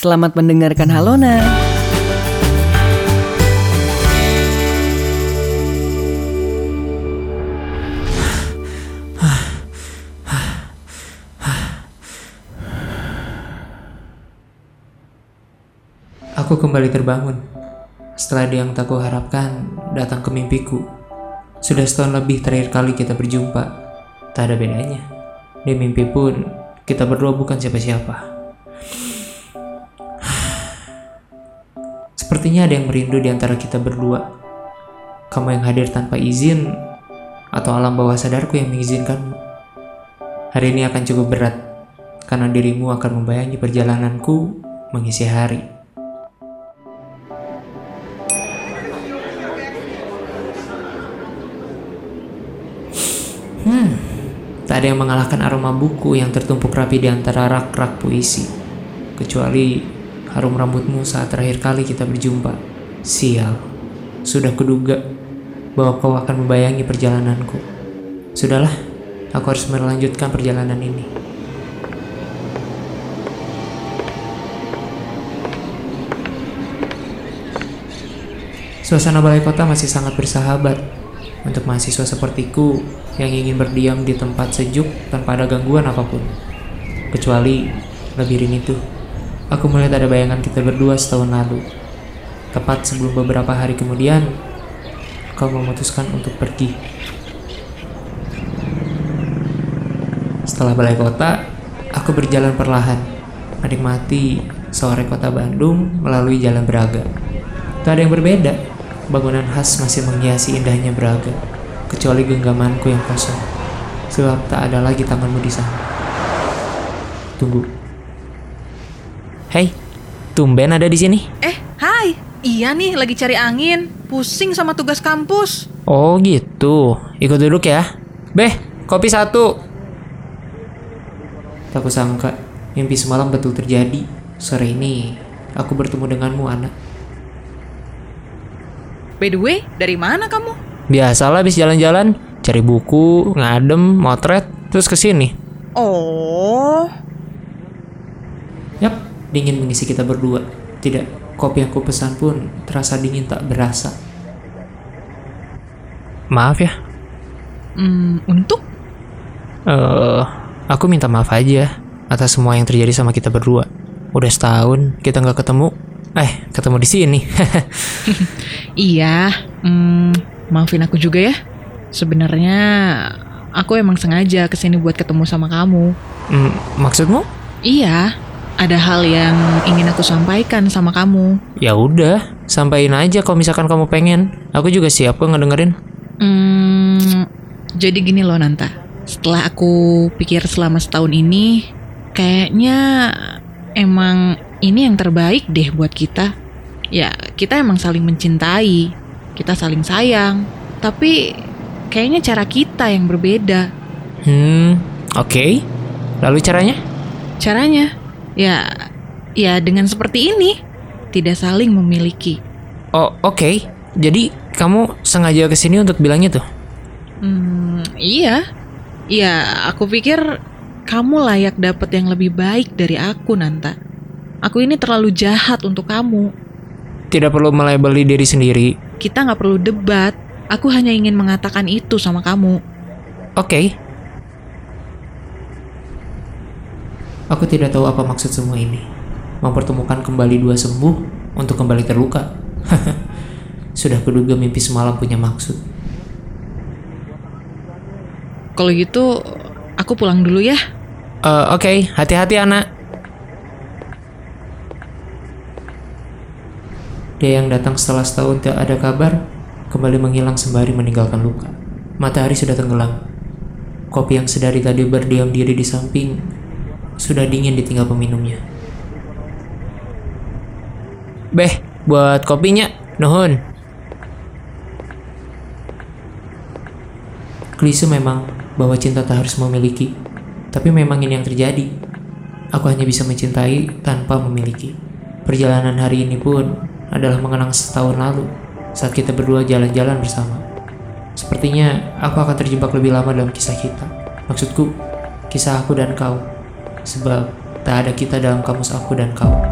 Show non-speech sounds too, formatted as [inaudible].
Selamat mendengarkan Halona. Aku kembali terbangun. Setelah dia yang tak harapkan datang ke mimpiku. Sudah setahun lebih terakhir kali kita berjumpa. Tak ada bedanya. Di mimpi pun kita berdua bukan siapa-siapa. Sepertinya ada yang merindu di antara kita berdua. Kamu yang hadir tanpa izin atau alam bawah sadarku yang mengizinkanmu. Hari ini akan cukup berat karena dirimu akan membayangi perjalananku mengisi hari. Hmm, tak ada yang mengalahkan aroma buku yang tertumpuk rapi di antara rak-rak puisi. Kecuali harum rambutmu saat terakhir kali kita berjumpa. Sial, sudah kuduga bahwa kau akan membayangi perjalananku. Sudahlah, aku harus melanjutkan perjalanan ini. Suasana balai kota masih sangat bersahabat untuk mahasiswa sepertiku yang ingin berdiam di tempat sejuk tanpa ada gangguan apa pun. Kecuali labirin itu. Aku melihat ada bayangan kita berdua setahun lalu. Tepat sebelum beberapa hari kemudian, kau memutuskan untuk pergi. Setelah balai kota, aku berjalan perlahan, menikmati sore kota Bandung melalui jalan Braga. Tak ada yang berbeda, bangunan khas masih menghiasi indahnya Braga, kecuali genggamanku yang kosong, sebab tak ada lagi tanganmu di sana. Tunggu. Hei, tumben ada di sini. Eh, hai. Iya nih, lagi cari angin. Pusing sama tugas kampus. Oh gitu, ikut duduk ya. Beh, kopi satu. Tak kusangka, mimpi semalam betul terjadi. Sore ini, aku bertemu denganmu, anak. By the way, dari mana kamu? Biasalah habis jalan-jalan, cari buku, ngadem, motret, terus ke sini. Oh, dingin mengisi kita berdua. Tidak, kopi yang kupesan pun terasa dingin tak berasa. Maaf ya, hmm, untuk? eh aku minta maaf aja atas semua yang terjadi sama kita berdua. Udah setahun kita nggak ketemu. Eh, ketemu di sini. [laughs] Iya, hmm, maafin aku juga ya. Sebenarnya aku emang sengaja ke sini buat ketemu sama kamu. Hmm, maksudmu? Iya, ada hal yang ingin aku sampaikan sama kamu. Ya udah, sampaikan aja kalau misalkan kamu pengen. Aku juga siap kok ngedengerin. Hmm, jadi gini loh Nanta. Setelah aku pikir selama setahun ini, kayaknya emang ini yang terbaik deh buat kita. Ya, kita emang saling mencintai, kita saling sayang. Tapi kayaknya cara kita yang berbeda. Hmm, oke. Lalu caranya? Caranya, ya, ya dengan seperti ini, tidak saling memiliki. Oh, oke. Jadi kamu sengaja ke sini untuk bilangnya tuh? Hmm, iya. Ya, aku pikir kamu layak dapat yang lebih baik dari aku, Nanta. Aku ini terlalu jahat untuk kamu. Tidak perlu melabeli diri sendiri. Kita nggak perlu debat. Aku hanya ingin mengatakan itu sama kamu. Oke. Aku tidak tahu apa maksud semua ini. Mempertemukan kembali dua sembuh untuk kembali terluka. [laughs] Sudah kuduga mimpi semalam punya maksud. Kalau gitu, aku pulang dulu ya. Eh, Oke, hati-hati anak. Dia yang datang setelah setahun tak ada kabar, kembali menghilang sembari meninggalkan luka. Matahari sudah tenggelam. Kopi yang sedari tadi berdiam diri di samping, sudah dingin ditinggal peminumnya. Beh, buat kopinya, nuhun. Klise memang bahwa cinta tak harus memiliki, tapi memang ini yang terjadi. Aku hanya bisa mencintai tanpa memiliki. Perjalanan hari ini pun adalah mengenang setahun lalu saat kita berdua jalan-jalan bersama. Sepertinya aku akan terjebak lebih lama dalam kisah kita. Maksudku, kisah aku dan kau. Sebab tak ada kita dalam kamus aku dan kau.